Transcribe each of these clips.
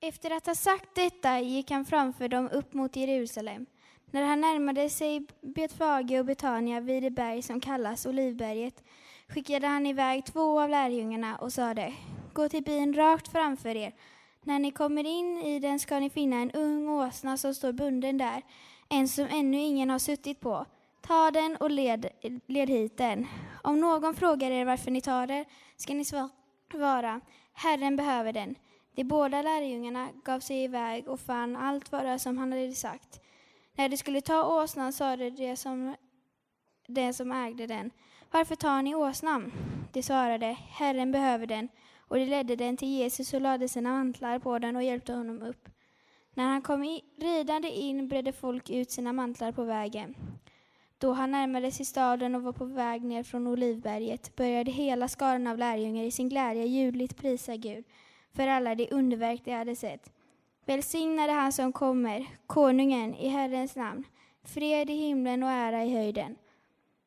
Efter att ha sagt detta gick han framför dem upp mot Jerusalem. När han närmade sig Betfage och Betania vid det berg som kallas Olivberget skickade han iväg två av lärjungarna och sade Gå till byn rakt framför er. När ni kommer in i den ska ni finna en ung åsna som står bunden där, en som ännu ingen har suttit på. Ta den och led, led hit den. Om någon frågar er varför ni tar den ska ni svara Herren behöver den. De båda lärjungarna gav sig iväg och fann allt vara som han hade sagt. När de skulle ta åsnan sade de som, den som ägde den, varför tar ni åsnan? De svarade, Herren behöver den, och de ledde den till Jesus och lade sina mantlar på den och hjälpte honom upp. När han kom i, ridande in bredde folk ut sina mantlar på vägen. Då han närmade sig staden och var på väg ner från Olivberget började hela skaran av lärjungar i sin glädje ljudligt prisa Gud för alla de underverk de hade sett. Välsignade han som kommer, konungen i Herrens namn, fred i himlen och ära i höjden.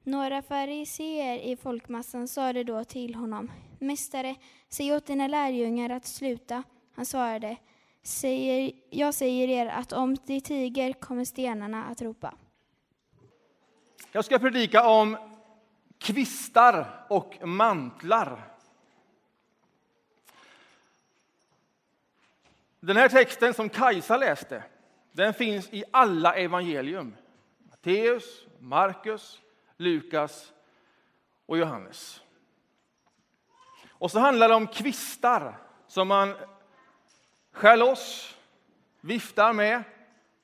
Några fariseer i folkmassan sade då till honom, Mästare, säg åt dina lärjungar att sluta. Han svarade, säger, jag säger er att om de tiger kommer stenarna att ropa. Jag ska predika om kvistar och mantlar. Den här texten som Kajsa läste, den finns i alla evangelium. Matteus, Markus, Lukas och Johannes. Och så handlar det om kvistar som man skär loss, viftar med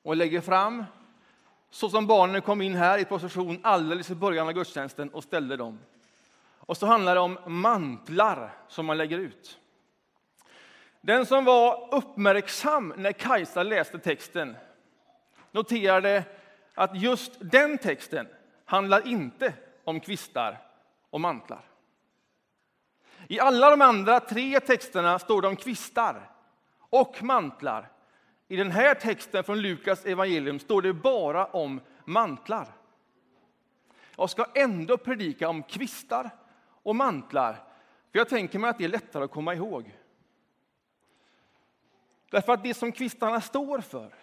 och lägger fram. Så som barnen kom in här i procession alldeles i början av gudstjänsten och ställde dem. Och så handlar det om mantlar som man lägger ut. Den som var uppmärksam när Kajsa läste texten noterade att just den texten handlar inte om kvistar och mantlar. I alla de andra tre texterna står det om kvistar och mantlar. I den här texten från Lukas evangelium står det bara om mantlar. Jag ska ändå predika om kvistar och mantlar, för jag tänker mig att det är lättare att komma ihåg. Därför att det som kvistarna står för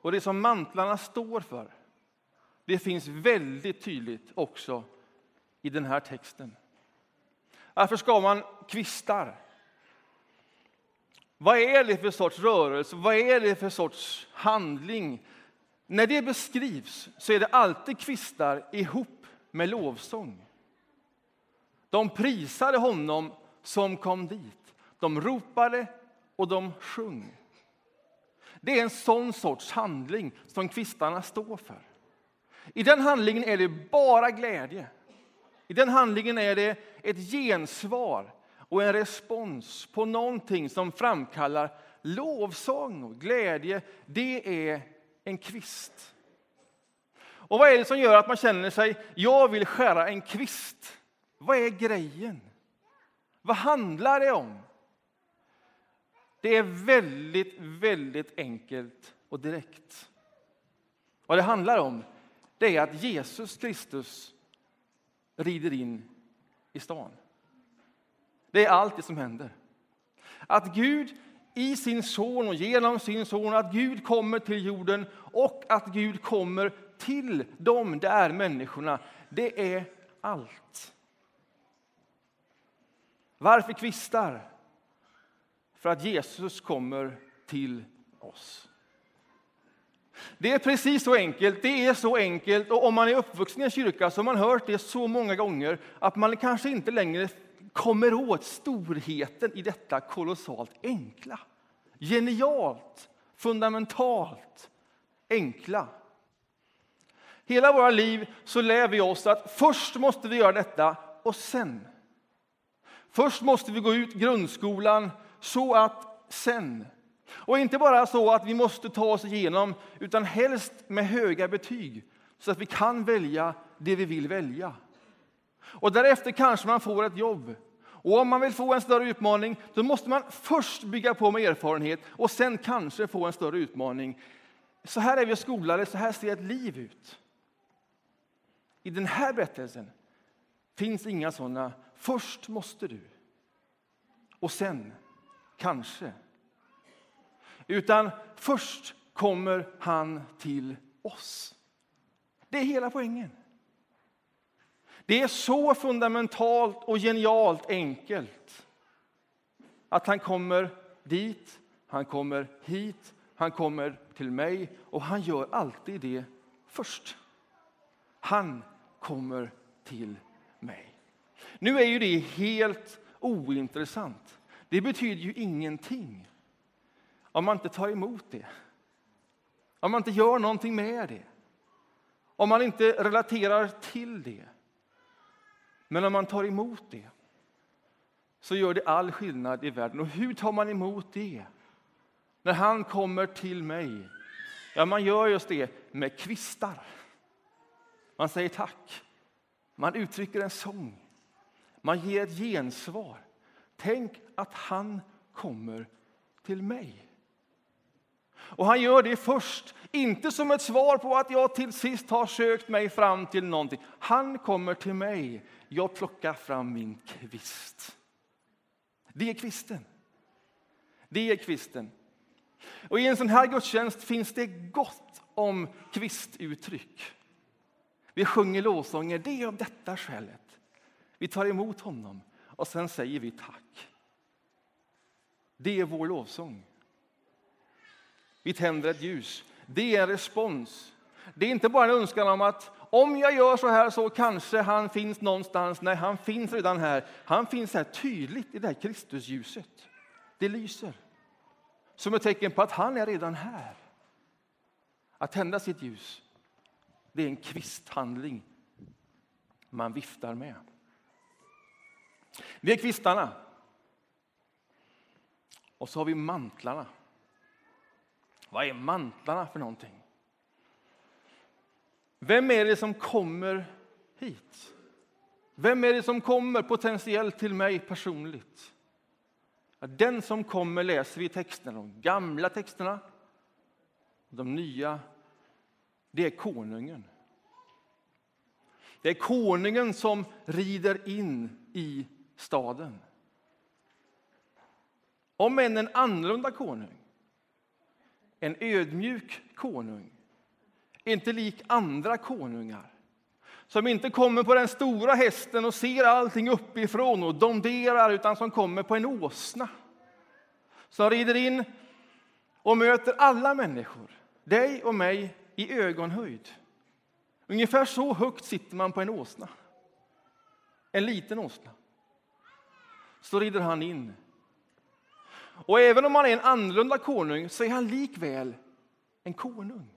och det som mantlarna står för, det finns väldigt tydligt också i den här texten. Varför ska man kvistar? Vad är det för sorts rörelse? Vad är det för sorts handling? När det beskrivs så är det alltid kvistar ihop med lovsång. De prisade honom som kom dit. De ropade och de sjöng. Det är en sån sorts handling som kvistarna står för. I den handlingen är det bara glädje. I den handlingen är det ett gensvar och en respons på någonting som framkallar lovsång och glädje. Det är en kvist. Och vad är det som gör att man känner sig, jag vill skära en kvist? Vad är grejen? Vad handlar det om? Det är väldigt, väldigt enkelt och direkt. Vad det handlar om det är att Jesus Kristus rider in i stan. Det är allt det som händer. Att Gud i sin son och genom sin son, att Gud kommer till jorden och att Gud kommer till de där människorna. Det är allt. Varför kvistar? För att Jesus kommer till oss. Det är precis så enkelt. Det är så enkelt. Och om man är uppvuxen i en kyrka så har man hört det så många gånger att man kanske inte längre kommer åt storheten i detta kolossalt enkla. Genialt, fundamentalt enkla. Hela våra liv så lär vi oss att först måste vi göra detta och sen. Först måste vi gå ut grundskolan så att sen och inte bara så att vi måste ta oss igenom, utan helst med höga betyg så att vi kan välja det vi vill välja. Och därefter kanske man får ett jobb. Och om man vill få en större utmaning, då måste man först bygga på med erfarenhet och sen kanske få en större utmaning. Så här är vi skolade, så här ser ett liv ut. I den här berättelsen finns inga sådana först måste du och sen kanske Utan först kommer han till oss. Det är hela poängen. Det är så fundamentalt och genialt enkelt att han kommer dit, han kommer hit, han kommer till mig och han gör alltid det först. Han kommer till mig. Nu är ju det helt ointressant. Det betyder ju ingenting om man inte tar emot det. Om man inte gör någonting med det. Om man inte relaterar till det. Men om man tar emot det så gör det all skillnad i världen. Och hur tar man emot det? När han kommer till mig? Ja, man gör just det med kvistar. Man säger tack. Man uttrycker en sång. Man ger ett gensvar. Tänk att han kommer till mig. Och han gör det först, inte som ett svar på att jag till sist har sökt mig fram till någonting. Han kommer till mig. Jag plockar fram min kvist. Det är kvisten. Det är kvisten. Och I en sån här gudstjänst finns det gott om kvistuttryck. Vi sjunger lovsånger, det är av detta skälet. Vi tar emot honom och sen säger vi tack. Det är vår lovsång. Vi tänder ett ljus. Det är en respons. Det är inte bara en önskan om att om jag gör så här så kanske han finns någonstans. Nej, han finns redan här. Han finns här tydligt i det här Kristusljuset. Det lyser. Som ett tecken på att han är redan här. Att tända sitt ljus, det är en kvisthandling man viftar med. Vi är kvistarna. Och så har vi mantlarna. Vad är mantlarna för någonting? Vem är det som kommer hit? Vem är det som kommer potentiellt till mig personligt? Den som kommer läser vi i texterna, de gamla texterna, de nya. Det är konungen. Det är konungen som rider in i staden. Om än en annorlunda konung, en ödmjuk konung, inte lik andra konungar som inte kommer på den stora hästen och ser allting uppifrån och domderar, utan som kommer på en åsna. Som rider in och möter alla människor, dig och mig, i ögonhöjd. Ungefär så högt sitter man på en åsna. En liten åsna. Så rider han in. Och även om han är en annorlunda konung så är han likväl en konung.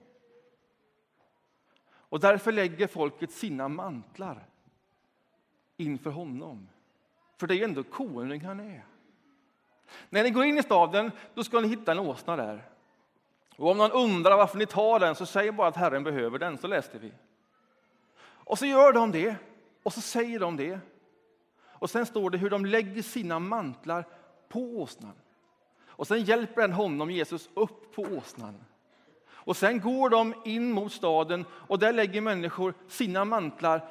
Och därför lägger folket sina mantlar inför honom. För det är ju ändå konung han är. När ni går in i staden då ska ni hitta en åsna där. Och om någon undrar varför ni tar den så säg bara att Herren behöver den, så läste vi. Och så gör de det, och så säger de det. Och sen står det hur de lägger sina mantlar på åsnan. Och sen hjälper den honom, Jesus, upp på åsnan. Och sen går de in mot staden och där lägger människor sina mantlar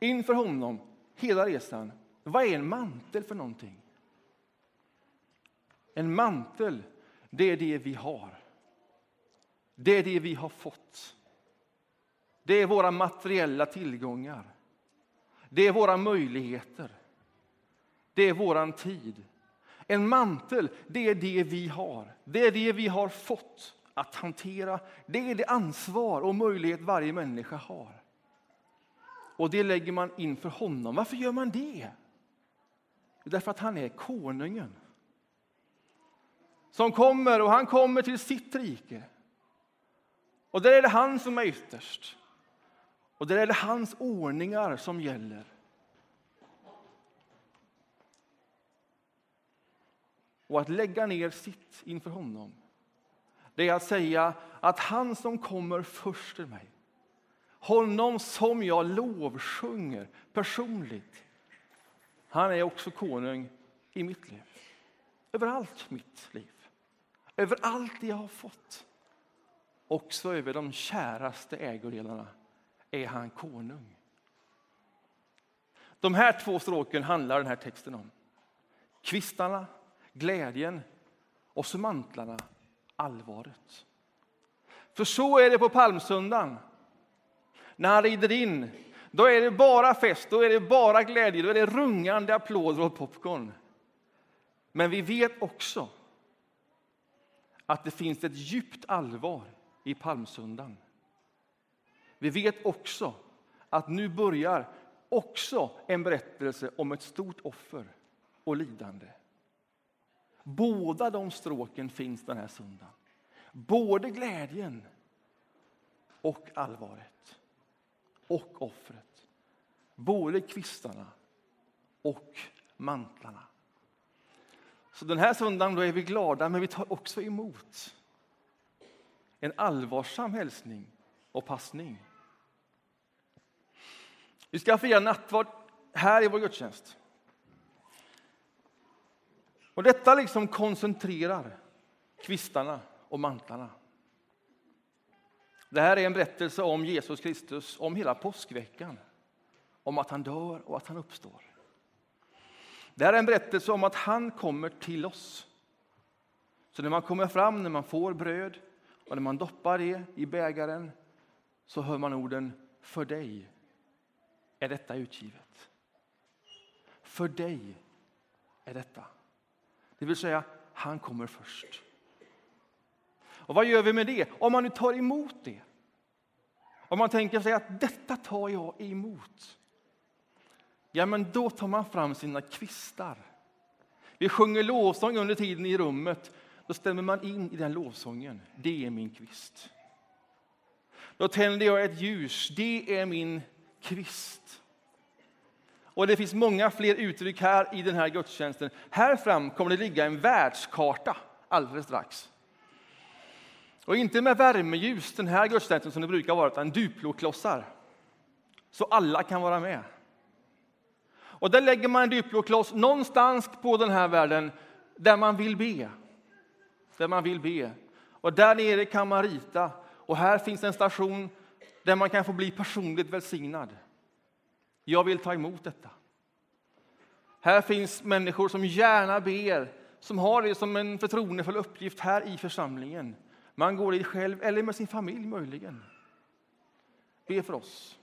inför honom hela resan. Vad är en mantel för någonting? En mantel, det är det vi har. Det är det vi har fått. Det är våra materiella tillgångar. Det är våra möjligheter. Det är våran tid. En mantel, det är det vi har. Det är det vi har fått att hantera. Det är det ansvar och möjlighet varje människa har. Och det lägger man inför honom. Varför gör man det? Därför att han är konungen. Som kommer, och han kommer till sitt rike. Och där är det han som är ytterst. Och det är det hans ordningar som gäller. Och att lägga ner sitt inför honom det är att säga att han som kommer först till mig, honom som jag lovsjunger personligt, han är också konung i mitt liv. Över allt mitt liv. Över allt det jag har fått. Också över de käraste ägodelarna är han konung. De här två stråken handlar den här texten om. Kvistarna, glädjen och så mantlarna allvaret. För så är det på palmsöndagen. När han rider in, då är det bara fest, då är det bara glädje, då är det rungande applåder och popcorn. Men vi vet också att det finns ett djupt allvar i palmsöndagen. Vi vet också att nu börjar också en berättelse om ett stort offer och lidande. Båda de stråken finns den här söndagen. Både glädjen och allvaret. Och offret. Både kvistarna och mantlarna. Så den här söndagen då är vi glada, men vi tar också emot en allvarsam hälsning och passning. Vi ska fira nattvard här i vår gudstjänst. Och detta liksom koncentrerar kvistarna och mantlarna. Det här är en berättelse om Jesus Kristus, om hela påskveckan. Om att han dör och att han uppstår. Det här är en berättelse om att han kommer till oss. Så när man kommer fram, när man får bröd och när man doppar det i bägaren så hör man orden för dig är detta utgivet. För dig är detta. Det vill säga, han kommer först. Och vad gör vi med det? Om man nu tar emot det. Om man tänker sig att detta tar jag emot. Ja, men då tar man fram sina kvistar. Vi sjunger lovsång under tiden i rummet. Då stämmer man in i den lovsången. Det är min kvist. Då tänder jag ett ljus. Det är min kvist. Och det finns många fler uttryck här i den här gudstjänsten. Här fram kommer det ligga en världskarta alldeles strax. Och inte med värmeljus den här gudstjänsten som det brukar vara, utan Duploklossar. Så alla kan vara med. Och där lägger man en Duplokloss någonstans på den här världen där man vill be. Där man vill be. Och där nere kan man rita. Och här finns en station där man kan få bli personligt välsignad. Jag vill ta emot detta. Här finns människor som gärna ber, som har det som en förtroendefull uppgift här i församlingen. Man går dit själv eller med sin familj möjligen. Be för oss.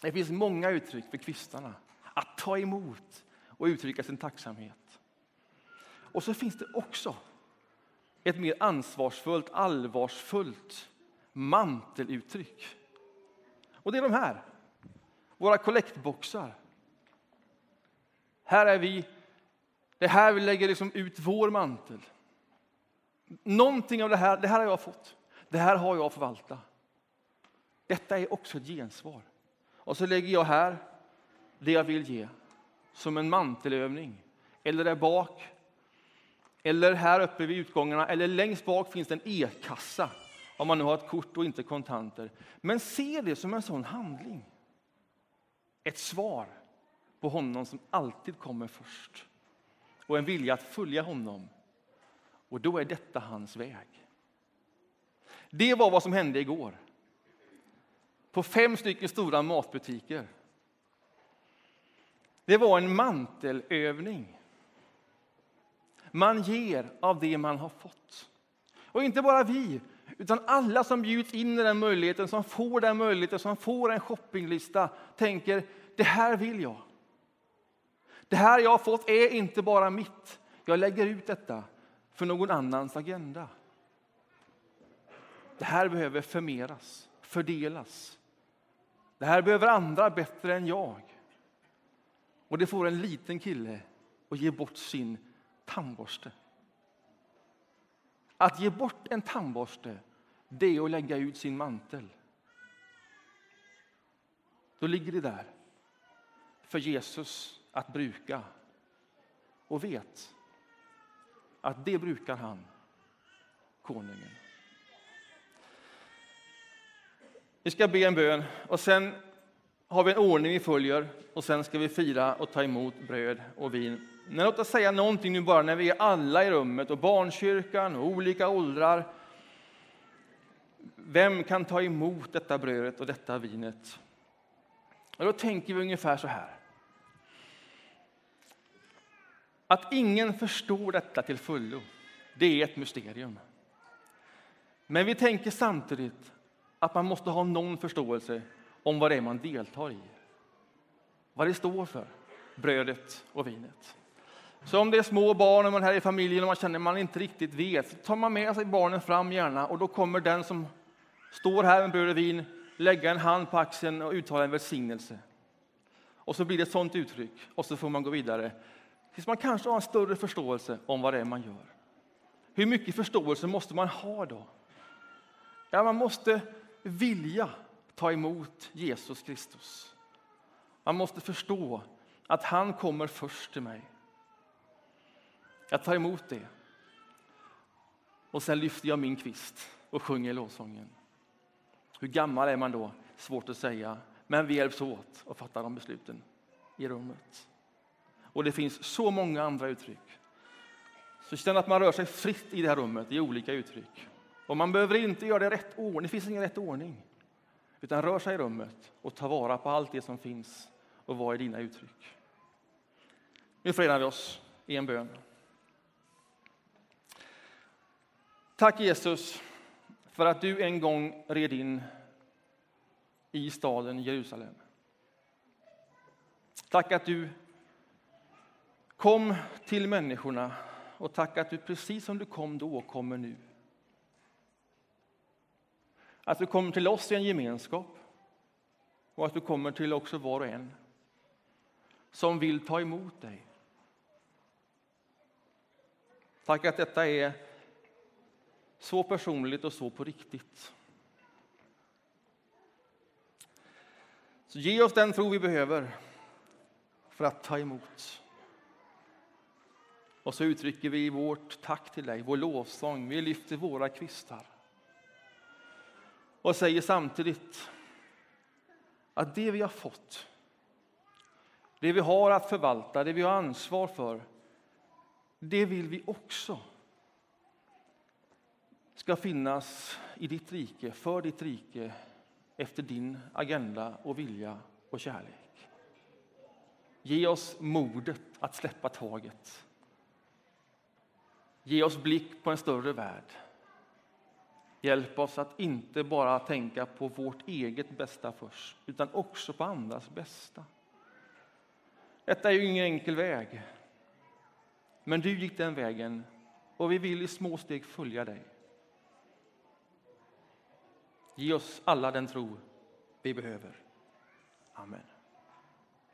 Det finns många uttryck för kvistarna. Att ta emot och uttrycka sin tacksamhet. Och så finns det också ett mer ansvarsfullt, allvarsfullt manteluttryck. Och det är de här, våra kollektboxar. Här är vi, det är här vi lägger liksom ut vår mantel. Någonting av det här, det här har jag fått. Det här har jag att förvalta. Detta är också ett gensvar. Och så lägger jag här det jag vill ge som en mantelövning. Eller där bak, eller här uppe vid utgångarna, eller längst bak finns det en e-kassa om man nu har ett kort och inte kontanter. Men se det som en sån handling. Ett svar på honom som alltid kommer först och en vilja att följa honom. Och då är detta hans väg. Det var vad som hände igår. På fem stycken stora matbutiker. Det var en mantelövning. Man ger av det man har fått. Och inte bara vi, utan alla som bjuds in i den möjligheten, som får den möjligheten, som får en shoppinglista, tänker det här vill jag. Det här jag har fått är inte bara mitt. Jag lägger ut detta för någon annans agenda. Det här behöver förmeras, fördelas. Det här behöver andra bättre än jag. Och det får en liten kille att ge bort sin tandborste. Att ge bort en tandborste, det är att lägga ut sin mantel. Då ligger det där för Jesus att bruka och vet att det brukar han, konungen. Vi ska be en bön och sen har vi en ordning vi följer och sen ska vi fira och ta emot bröd och vin. Men låt oss säga någonting nu bara när vi är alla i rummet och barnkyrkan och olika åldrar. Vem kan ta emot detta brödet och detta vinet? Och då tänker vi ungefär så här. Att ingen förstår detta till fullo, det är ett mysterium. Men vi tänker samtidigt att man måste ha någon förståelse om vad det är man deltar i. Vad det står för, brödet och vinet. Så om det är små barn och man här i familjen och man känner att man inte riktigt vet, så tar man med sig barnen fram gärna och då kommer den som står här med bröd och vin lägga en hand på axeln och uttala en välsignelse. Och så blir det ett sådant uttryck och så får man gå vidare tills man kanske har en större förståelse om vad det är man gör. Hur mycket förståelse måste man ha då? Ja, man måste vilja ta emot Jesus Kristus. Man måste förstå att han kommer först till mig. Jag tar emot det. Och sen lyfter jag min kvist och sjunger lovsången. Hur gammal är man då? Svårt att säga. Men vi hjälps åt att fatta de besluten i rummet. Och det finns så många andra uttryck. Så känn att man rör sig fritt i det här rummet i olika uttryck. Och man behöver inte göra det i rätt ordning, det finns ingen rätt ordning. Utan rör sig i rummet och ta vara på allt det som finns och vad är dina uttryck. Nu förenar vi oss i en bön. Tack Jesus för att du en gång red in i staden Jerusalem. Tack att du kom till människorna och tack att du precis som du kom då kommer nu. Att du kommer till oss i en gemenskap och att du kommer till också var och en som vill ta emot dig. Tack att detta är så personligt och så på riktigt. Så ge oss den tro vi behöver för att ta emot. Och så uttrycker vi vårt tack till dig, vår lovsång. Vi lyfter våra kvistar och säger samtidigt att det vi har fått, det vi har att förvalta, det vi har ansvar för, det vill vi också ska finnas i ditt rike, för ditt rike, efter din agenda och vilja och kärlek. Ge oss modet att släppa taget. Ge oss blick på en större värld. Hjälp oss att inte bara tänka på vårt eget bästa först, utan också på andras bästa. Detta är ju ingen enkel väg. Men du gick den vägen och vi vill i små steg följa dig. Ge oss alla den tro vi behöver. Amen.